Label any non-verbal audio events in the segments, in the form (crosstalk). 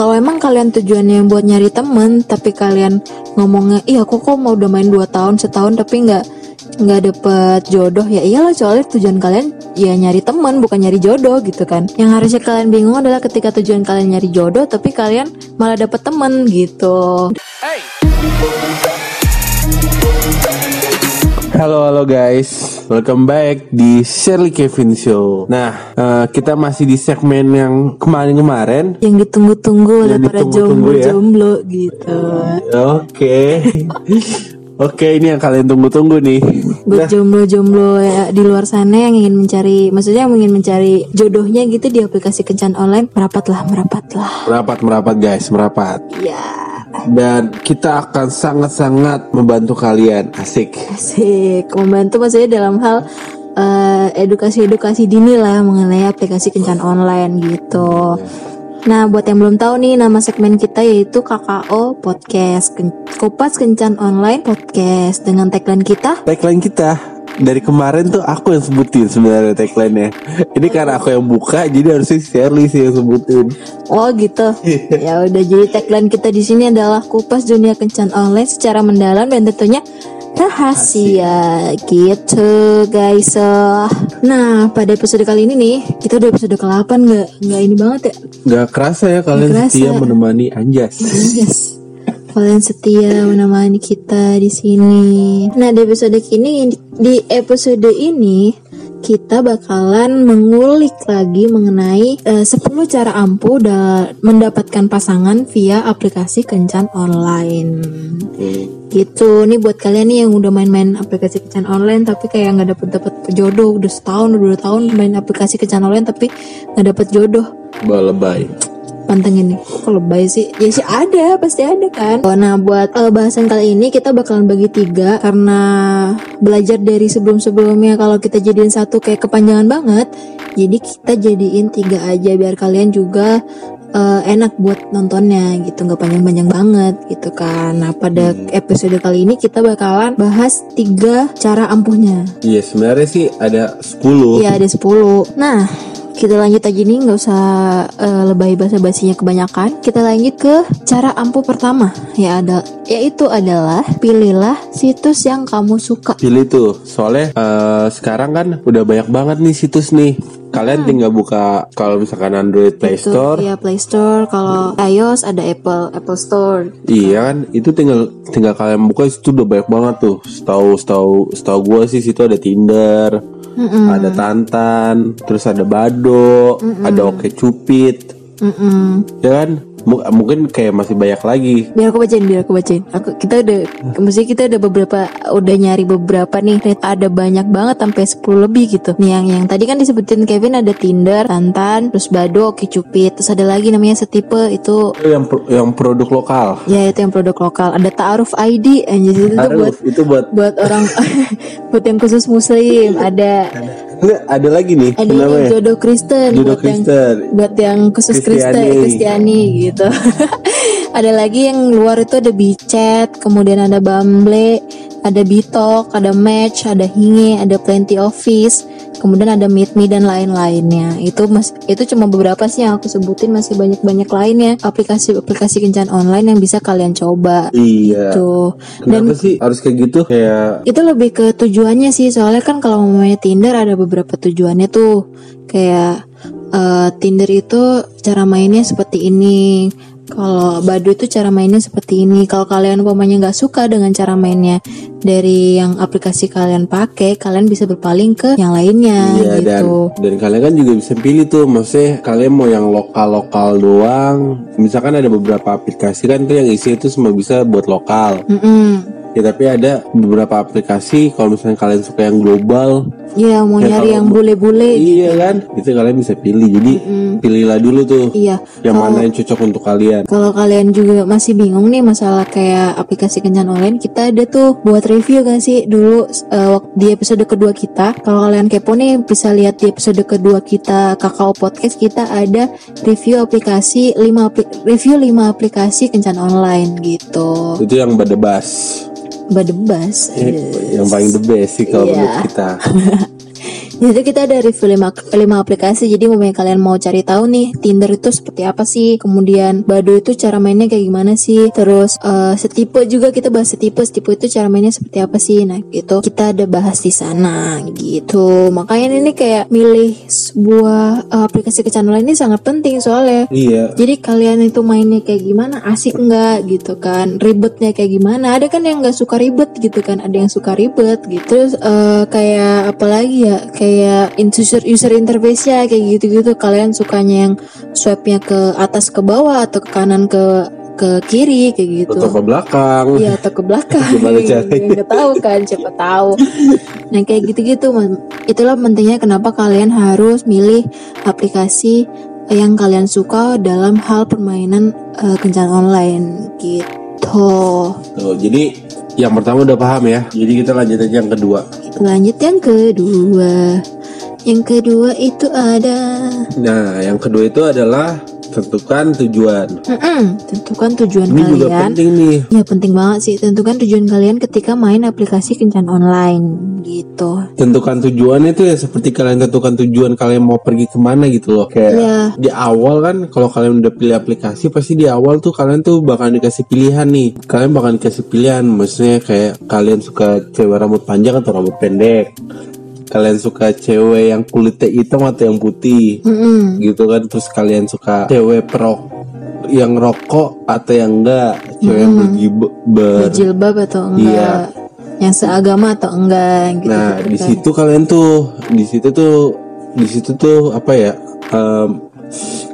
kalau emang kalian tujuannya buat nyari temen tapi kalian ngomongnya iya aku kok mau udah main 2 tahun setahun tapi nggak nggak dapet jodoh? Ya iyalah soalnya tujuan kalian ya nyari teman bukan nyari jodoh gitu kan. Yang harusnya kalian bingung adalah ketika tujuan kalian nyari jodoh tapi kalian malah dapet temen gitu Halo halo guys, welcome back di Shirley Kevin Show. Nah, eh, kita masih di segmen yang kemarin-kemarin. yang ditunggu-tunggu oleh para ya. jomblo-jomblo gitu Oke, (laughs) oke ini yang kalian tunggu-tunggu nih. buat Nah, jomblo-jomblo ya, di luar sana yang ingin mencari maksudnya yang ingin mencari jodohnya gitu di aplikasi kencan online merapatlah merapatlah merapat merapat guys, merapat. ya Dan kita akan sangat-sangat membantu kalian. Asik. asik membantu maksudnya dalam hal eh, edukasi-edukasi dini lah mengenai aplikasi kencan online gitu Nah, buat yang belum tahu nih nama segmen kita yaitu KKO Podcast, Ken- Kopas Kencan Online Podcast dengan tagline kita Tagline kita dari kemarin tuh aku yang sebutin sebenarnya tagline-nya. Ini karena aku yang buka, jadi harusnya Shirley sih yang sebutin. Oh gitu. (laughs) ya udah jadi tagline kita di sini adalah kupas dunia kencan online secara mendalam dan tentunya rahasia gitu guys. Eh, Nah pada episode kali ini nih kita udah episode ke-8 nggak nggak ini banget ya. Gak kerasa ya kalian Nggak kerasa. setia menemani Anjas. Yes. Kalian setia menemani kita di sini. Nah, di episode ini di episode ini kita bakalan mengulik lagi mengenai eh, 10 cara ampuh da- mendapatkan pasangan via aplikasi kencan online. Gitu. Nih buat kalian nih yang udah main-main aplikasi kencan online tapi kayak nggak dapet dapet jodoh udah setahun udah dua tahun main aplikasi kencan online tapi nggak dapet jodoh Balebay. Pantengin nih. Kok lebay sih? Ya sih ada pasti ada kan. Oh, nah buat eh, bahasan kali ini kita bakalan bagi tiga karena belajar dari sebelum sebelumnya kalau kita jadiin satu kayak kepanjangan banget jadi kita jadiin tiga aja biar kalian juga eh, enak buat nontonnya gitu. Nggak panjang-panjang banget gitu kan. Nah pada episode kali ini kita bakalan bahas tiga cara ampuhnya. Iya sebenarnya sih ada 10 Iya ada 10 Nah kita lanjut aja nih nggak usah eh, lebay bahasa basinya kebanyakan. Kita lanjut ke cara ampuh pertama ya ada yaitu adalah pilihlah situs yang kamu suka. Pilih tuh Soalnya eh, sekarang kan udah banyak banget nih situs nih. Kalian tinggal buka Kalau misalkan Android Play Itu, Store. ya Play Store. Kalau iOS ada Apple Apple Store. Iya kan Itu tinggal tinggal kalian buka Itu udah banyak banget tuh. Setahu setahu setahu gue sih situ ada Tinder Ada Tantan Terus ada Bado Ada Oke Cupid. Mm-mm. Ya kan M- Mungkin kayak masih banyak lagi. Biar aku bacain biar aku bacain. Aku kita udah mesti kita udah beberapa udah nyari beberapa nih ada banyak banget sampai 10 lebih gitu. Nih yang yang tadi kan disebutin Kevin ada Tinder Tantan terus Bado Oke Cupid terus ada lagi namanya setipe itu yang pro- yang produk lokal. Ya itu yang produk lokal. Ada Ta'aruf ID anjir itu tuh buat itu buat buat orang (laughs) (laughs) buat yang khusus muslim ada Enggak, ada lagi nih ada yang namanya jodoh Kristen Jodoh buat yang Kristen. buat yang khusus Kristen Kristiani. Kristiani gitu (laughs) ada lagi yang luar itu ada Bicet kemudian ada Bumble ada Bitok ada Match ada Hinge ada Plenty Office kemudian ada Meet Me dan lain-lainnya. Itu mas itu cuma beberapa sih yang aku sebutin masih banyak-banyak lainnya. Aplikasi-aplikasi kencan online yang bisa kalian coba. Iya. Tuh Kenapa sih harus kayak gitu? Kayak itu lebih ke tujuannya sih soalnya kan kalau mamanya Tinder ada beberapa tujuannya tuh. Kayak eh, Tinder itu cara mainnya seperti ini kalau Badu itu cara mainnya seperti ini. Kalau kalian umpamanya nggak suka dengan cara mainnya dari yang aplikasi kalian pakai kalian bisa berpaling ke yang lainnya Iya dan gitu. dan kalian kan juga bisa pilih tuh. Maksudnya kalian mau yang lokal lokal doang. Misalkan ada beberapa aplikasi kan tuh yang isi itu semua bisa buat lokal. Mm-mm. Ya tapi ada beberapa aplikasi kalau misalnya kalian suka yang global Iya mau Ya, nyari yang bule-bule iya kan? Itu kalian bisa pilih. Jadi pilihlah dulu tuh iya. yang mana yang cocok untuk kalian. Kalau kalian juga masih bingung nih masalah kayak aplikasi kencan online, kita ada tuh buat review kan sih dulu wak- di episode kedua kita. Kalau kalian kepo nih bisa lihat di episode kedua kita Kakao Podcast kita ada review aplikasi 5 review 5 aplikasi kencan online gitu. itu yang badebas Badebas. Eh, yang paling the best sih kalau Iya. menurut kita (laughs) Jadi kita ada review 5, 5 aplikasi Jadi mau kalian mau cari tahu nih Tinder itu seperti apa sih? Kemudian Badu itu cara mainnya kayak gimana sih? Terus uh, setipe juga kita bahas setipe Setipe itu cara mainnya seperti apa sih? Nah gitu. Kita ada bahas di sana gitu. Makanya ini kayak milih sebuah uh, aplikasi online ini sangat penting soalnya. Iya. Jadi kalian itu mainnya kayak gimana? Asik nggak? Gitu kan. Ribetnya kayak gimana? Ada kan yang nggak suka ribet gitu kan? Ada yang suka ribet gitu. Terus uh, kayak apalagi ya Kayak user, user interface-nya kayak gitu-gitu Kalian sukanya yang swipe-nya ke atas ke bawah Atau ke kanan ke ke kiri kayak gitu Atau ke belakang Iya atau ke belakang (laughs) Gimana caranya? Nggak tahu kan siapa tahu Nah kayak gitu-gitu Itulah pentingnya kenapa kalian harus milih aplikasi yang kalian suka dalam hal permainan uh, kencan online gitu. Tuh, jadi yang pertama udah paham ya. Jadi kita lanjut aja yang kedua. Lanjut yang kedua. Yang kedua itu ada Nah, yang kedua itu adalah tentukan tujuan. Mm-mm, tentukan tujuan Ini juga kalian. penting nih. Ya penting banget sih tentukan tujuan kalian ketika main aplikasi kencan online gitu. Tentukan tujuan itu ya seperti kalian tentukan tujuan kalian mau pergi ke mana gitu loh. Kayak Iya. di awal kan kalau kalian udah pilih aplikasi pasti di awal tuh kalian tuh bakal dikasih pilihan nih. Kalian bakal dikasih pilihan maksudnya kayak kalian suka cewek rambut panjang atau rambut pendek. Kalian suka cewek yang kulitnya hitam atau yang putih. Mm-mm. gitu kan terus kalian suka cewek perok yang rokok atau yang enggak cewek yang berjib- ber Berjilbab atau enggak? Iya. Yang seagama atau enggak gitu. nah di kan. situ kalian tuh di situ tuh di situ tuh apa ya em,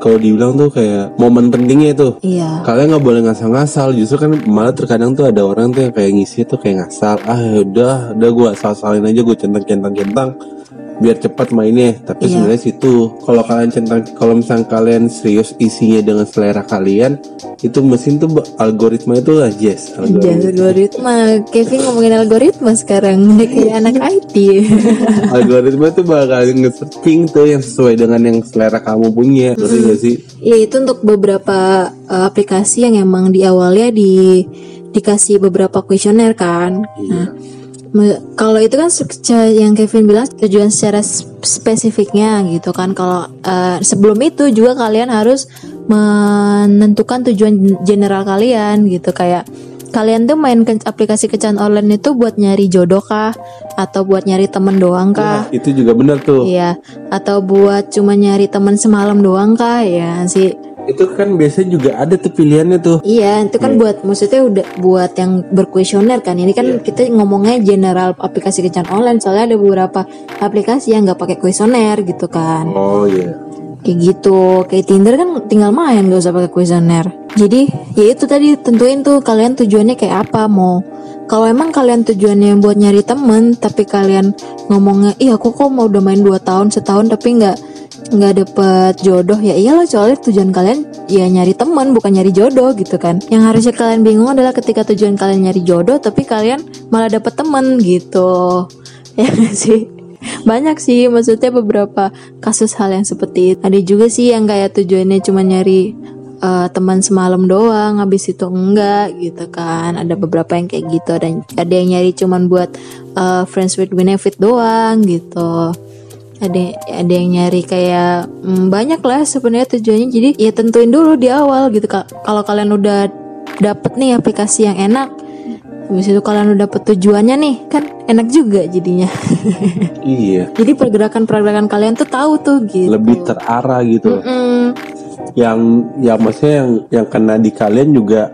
kalau dibilang tuh kayak momen pentingnya itu. Iya. kalian nggak boleh ngasal-ngasal. Justru kan malah terkadang tuh ada orang tuh yang kayak ngisi tuh kayak ngasal. Ah udah udah gue asal-asalin aja gue centang-centang-centang biar cepat mainnya. Tapi Iya. sebenarnya situ kalau kalian centang kalau misalnya kalian serius isinya dengan selera kalian itu mesin tuh ba- algoritma itu lah yes algoritma, algoritma. Kevin ngomongin algoritma sekarang (laughs) Kayak anak IT (laughs) algoritma tuh bakal nge-searching tuh yang sesuai dengan yang selera kamu punya ngerti gak sih? Ya itu untuk beberapa uh, aplikasi yang emang di awalnya di dikasih beberapa kuesioner kan. Nah, me- kalau itu kan yang Kevin bilang tujuan secara spesifiknya gitu kan. Kalau uh, sebelum itu juga kalian harus menentukan tujuan general kalian gitu kayak kalian tuh main ke- aplikasi kencan online itu buat nyari jodoh kah atau buat nyari temen doang kah? Nah, itu juga benar tuh Iya, atau buat cuma nyari teman semalam doang kah ya sih? Itu kan biasanya juga ada tuh pilihannya tuh Iya, itu kan buat maksudnya udah buat yang berkuesioner kan. Ini kan kita ngomongnya general aplikasi kencan online soalnya ada beberapa aplikasi yang nggak pakai kuesioner gitu kan. oh iya Kayak gitu. Kayak Tinder kan tinggal main gak usah pakai kuesioner. Jadi, ya itu tadi tentuin tuh kalian tujuannya kayak apa mau kalau emang kalian tujuannya buat nyari temen tapi kalian ngomongnya iya aku kok mau udah main 2 tahun setahun tapi nggak nggak dapet jodoh ya iyalah soalnya tujuan kalian ya nyari teman bukan nyari jodoh gitu kan. Yang harusnya kalian bingung adalah ketika tujuan kalian nyari jodoh tapi kalian malah dapet temen gitu. (laughs) Ya sih? Banyak sih maksudnya beberapa kasus hal yang seperti itu. Ada juga sih yang kayak tujuannya cuma nyari eh, teman semalam doang habis itu enggak gitu kan. Ada beberapa yang kayak gitu ada ada yang nyari cuman buat eh, friends with benefit doang gitu ada ada yang nyari kayak mm, banyak lah sebenarnya tujuannya. Jadi ya tentuin dulu di awal gitu Kak. kalau kalian udah dapet nih aplikasi yang enak habis itu kalian udah dapet tujuannya nih kan enak juga jadinya. (laughs) Iya. Jadi pergerakan-pergerakan kalian tuh tahu tuh gitu. Lebih terarah gitu. Mm, yang yang maksudnya yang yang kena di kalian juga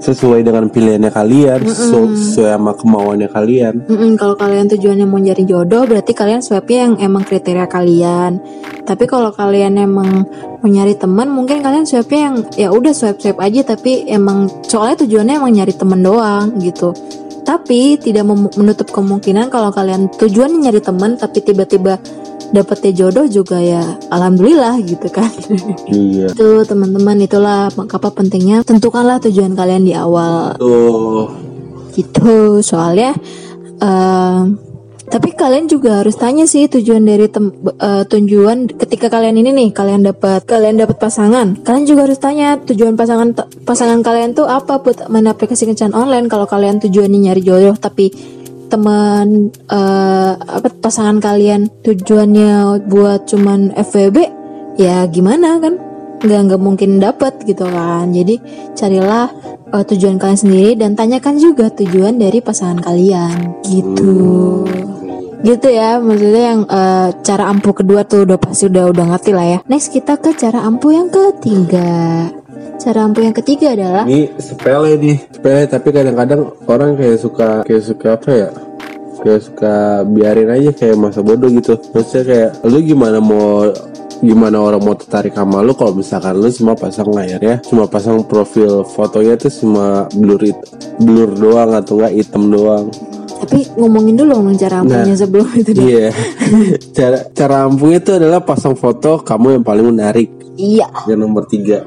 sesuai dengan pilihannya kalian sesu- sesuai sama kemauannya kalian. Mm-mm, kalau kalian tujuannya mau nyari jodoh berarti kalian swipe yang emang kriteria kalian. Tapi kalau kalian emang mau nyari teman mungkin kalian swipe yang ya udah swipe swipe aja tapi emang soalnya tujuannya emang nyari temen doang gitu. Tapi tidak menutup kemungkinan kalau kalian tujuannya nyari teman tapi tiba-tiba dapetnya jodoh juga ya alhamdulillah gitu kan. Iya. Itu teman-teman itulah apa pentingnya tentukanlah tujuan kalian di awal. Tuh gitu soalnya em, tapi kalian juga harus tanya sih tujuan dari tem- eh, tujuan ketika kalian ini nih kalian dapat kalian dapat pasangan. Kalian juga harus tanya tujuan pasangan pasangan kalian tuh apa buat main aplikasi kencan online kalau kalian tujuannya nyari jodoh tapi teman eh, apa pasangan kalian tujuannya buat cuman FWB ya gimana kan? Nggak nggak mungkin dapat gitu kan. Jadi carilah eh, tujuan kalian sendiri dan tanyakan juga tujuan dari pasangan kalian. Gitu. Gitu ya maksudnya yang eh, cara ampuh kedua tuh udah pasti udah udah ngerti lah ya. Next kita ke cara ampuh yang ketiga cara ampuh yang ketiga adalah Ini sepele nih, sepele tapi kadang-kadang orang kayak suka kayak suka apa ya? Kayak suka biarin aja kayak masa bodoh gitu. Maksudnya kayak lu gimana mau gimana orang mau tertarik sama lu kalau misalkan lu cuma pasang layar ya cuma pasang profil fotonya tuh cuma blur it, blur doang atau enggak hitam doang tapi ngomongin dulu dong cara ampuhnya Nah. sebelum (laughs) itu deh. iya (laughs) cara cara ampuhnya itu adalah pasang foto kamu yang paling menarik iya yang nomor tiga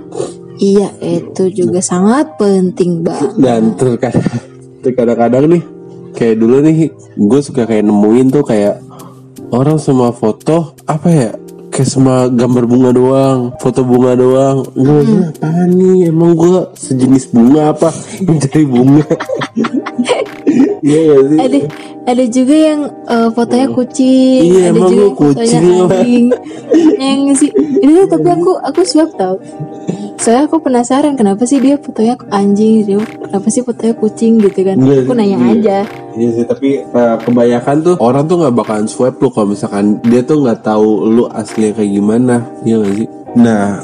iya itu juga sangat penting banget dan terkadang terkadang nih kayak dulu nih gue suka kayak nemuin tuh kayak orang semua foto apa ya kayak semua gambar bunga doang foto bunga doang. Gue Hmm. apaan nih? Emang gue sejenis bunga apa? (laughs) Mencari bunga. (laughs) Iya gak sih? Ada ada juga yang eh, fotonya kucing Iya, ada juga yang fotonya kucing apa? anjing. Yang sih. Ini tapi aku aku swap tau. Soalnya aku penasaran kenapa sih dia fotonya anjing dia kenapa sih fotonya kucing gitu kan? Iya, aku nanya iya. aja. Iya sih tapi eh, kebanyakan tuh orang tuh nggak bakalan swipe lu kalau misalkan dia tuh nggak tahu lu asli kayak gimana iya gak sih? Nah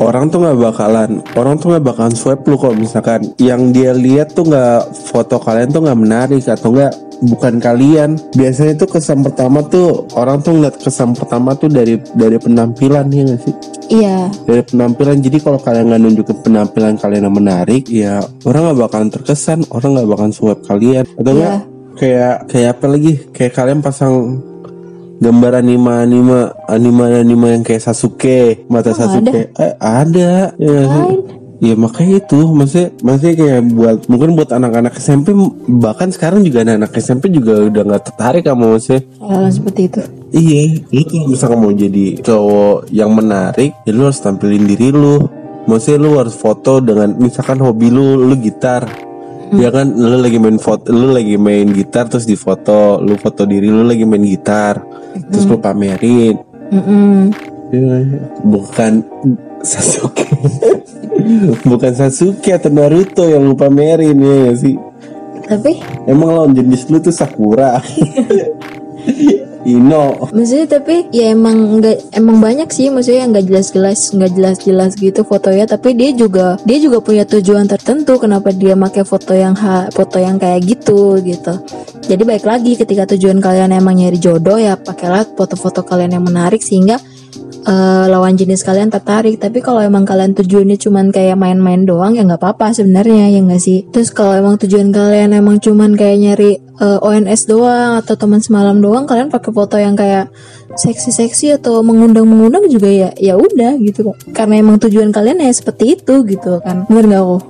orang tuh nggak bakalan orang tuh nggak bakalan swipe lu kalau misalkan yang dia lihat tuh nggak foto kalian tuh nggak menarik atau nggak bukan kalian. Biasanya tuh kesan pertama tuh orang tuh ngeliat kesan pertama tuh dari dari penampilan ya gak sih? Iya. Dari penampilan. Jadi kalau kalian nggak nunjukin penampilan kalian yang menarik ya orang nggak bakalan terkesan. Orang nggak bakalan swipe kalian. Atau Iya. enggak kayak kayak apa lagi? Kayak kalian pasang gambar anime anime anime anime yang kayak Sasuke mata Oh, Sasuke. eh, ada. Ya? Lain. Ya makanya itu maksudnya maksudnya kayak buat mungkin buat anak-anak SMP bahkan sekarang juga anak-anak SMP juga udah nggak tertarik sama maksudnya hal seperti itu Iya, lu kalau misalkan mau jadi cowok yang menarik, ya lu harus tampilin diri lu. Maksudnya lu harus foto dengan misalkan hobi lu lu gitar. Ya kan lu lagi main foto, lu lagi main gitar terus difoto, lu foto diri lu lagi main gitar. Terus lu pamerin. Mm-mm. Ya, bukan (laughs) Sasuke. Bukan Sasuke atau Naruto yang lu pamerin ya nggak sih. tapi Emang lawan jenis lu tuh Sakura. (laughs) Ino. Maksudnya tapi ya emang nggak emang banyak sih maksudnya yang nggak jelas-jelas nggak jelas-jelas gitu fotonya tapi dia juga dia juga punya tujuan tertentu kenapa dia pakai foto yang ha, foto yang kayak gitu gitu. Jadi baik lagi ketika tujuan kalian emang nyari jodoh ya pakailah foto-foto kalian yang menarik sehingga eh, lawan jenis kalian tertarik. Tapi kalau emang kalian tujuannya cuman kayak main-main doang ya nggak apa-apa sebenarnya ya nggak sih. Terus kalau emang tujuan kalian emang cuman kayak nyari eh, ONS doang atau teman semalam doang kalian pakai foto yang kayak seksi-seksi atau mengundang-mengundang juga ya ya udah gitu kok. Karena emang tujuan kalian ya seperti itu gitu kan. Bener nggak kok?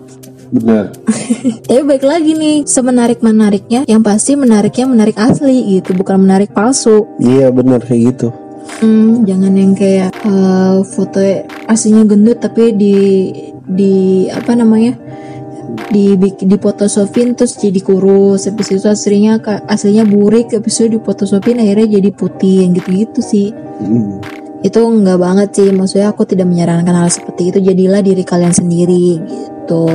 Benar. (laughs) Tapi baik lagi nih, semenarik-menariknya yang pasti menariknya menarik asli gitu, bukan menarik palsu. Iya benar kayak gitu. Hmm, jangan yang kayak eh, foto aslinya gendut tapi di di apa namanya? di di photoshoppin terus jadi kurus habis itu aslinya aslinya burik habis itu di photoshoppin akhirnya jadi putih yang gitu-gitu sih Hmm. itu enggak banget sih maksudnya aku tidak menyarankan hal seperti itu jadilah diri kalian sendiri gitu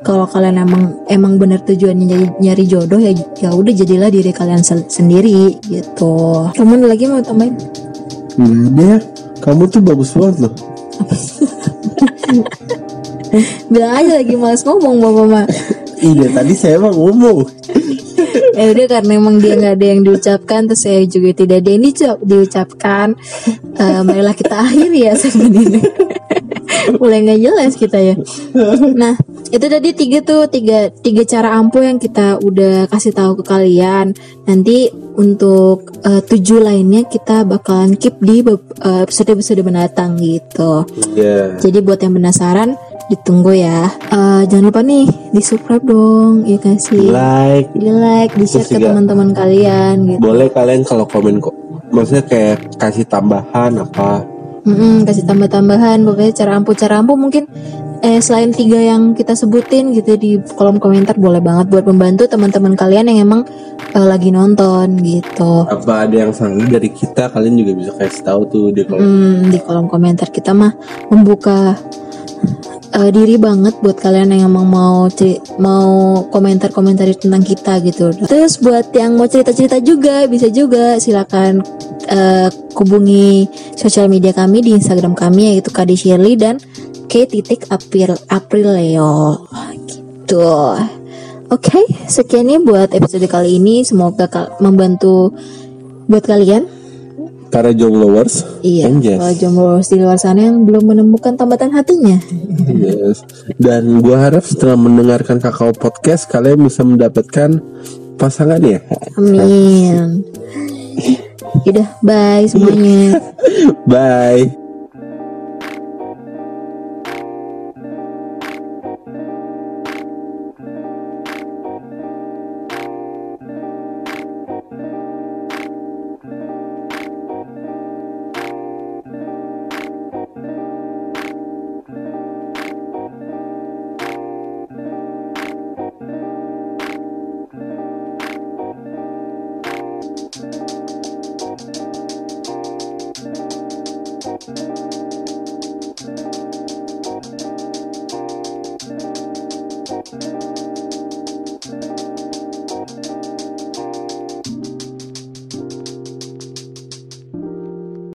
kalau kalian emang emang benar tujuannya nyari, nyari jodoh ya ya udah jadilah diri kalian sendiri gitu kamu lagi mau tambahin Nggak ada ya. Kamu tuh bagus banget loh. (laughs) bilang aja lagi males ngomong bapak mah Iya tadi saya emang ngomong. (laughs) ya udah karena emang dia nggak ada yang diucapkan terus saya juga tidak ada yang diucap- diucapkan. Eh, marilah kita akhiri ya segmen ini mulai nggak jelas kita ya. Nah itu tadi tiga tuh tiga tiga cara ampuh yang kita udah kasih tahu ke kalian. Nanti untuk eh, tujuh lainnya kita bakalan keep di episode episode mendatang gitu. Iya. jadi buat yang penasaran ditunggu ya Eh, jangan lupa nih di subscribe dong ya kasih Like. di like, di share ke teman-teman kalian gitu. Boleh kalian kalau komen kok. Maksudnya kayak kasih tambahan apa? Mm-mm, kasih tambah-tambahan pokoknya cara ampuh cara ampuh mungkin eh selain tiga yang kita sebutin gitu di kolom komentar boleh banget buat membantu teman-teman kalian yang emang uh, lagi nonton gitu. Apa ada yang salah dari kita kalian juga bisa kasih tahu tuh di kolom. Hmm, di kolom komentar kita mah membuka uh, diri banget buat kalian yang emang mau mau komentar-komentar tentang kita gitu. Terus buat yang mau cerita-cerita juga bisa juga silakan uh, hubungi sosial media kami di Instagram kami yaitu Kadi Shirley dan K titik April Aprileo gitu. Oke, okay, sekian nih buat episode kali ini. Semoga membantu buat kalian para jombloers iya para jombloers di luar sana yang belum menemukan tambatan hatinya. Yes. Dan gua harap setelah mendengarkan kakao podcast kalian bisa mendapatkan pasangan ya? Amin. Udah bye semuanya. (laughs) Bye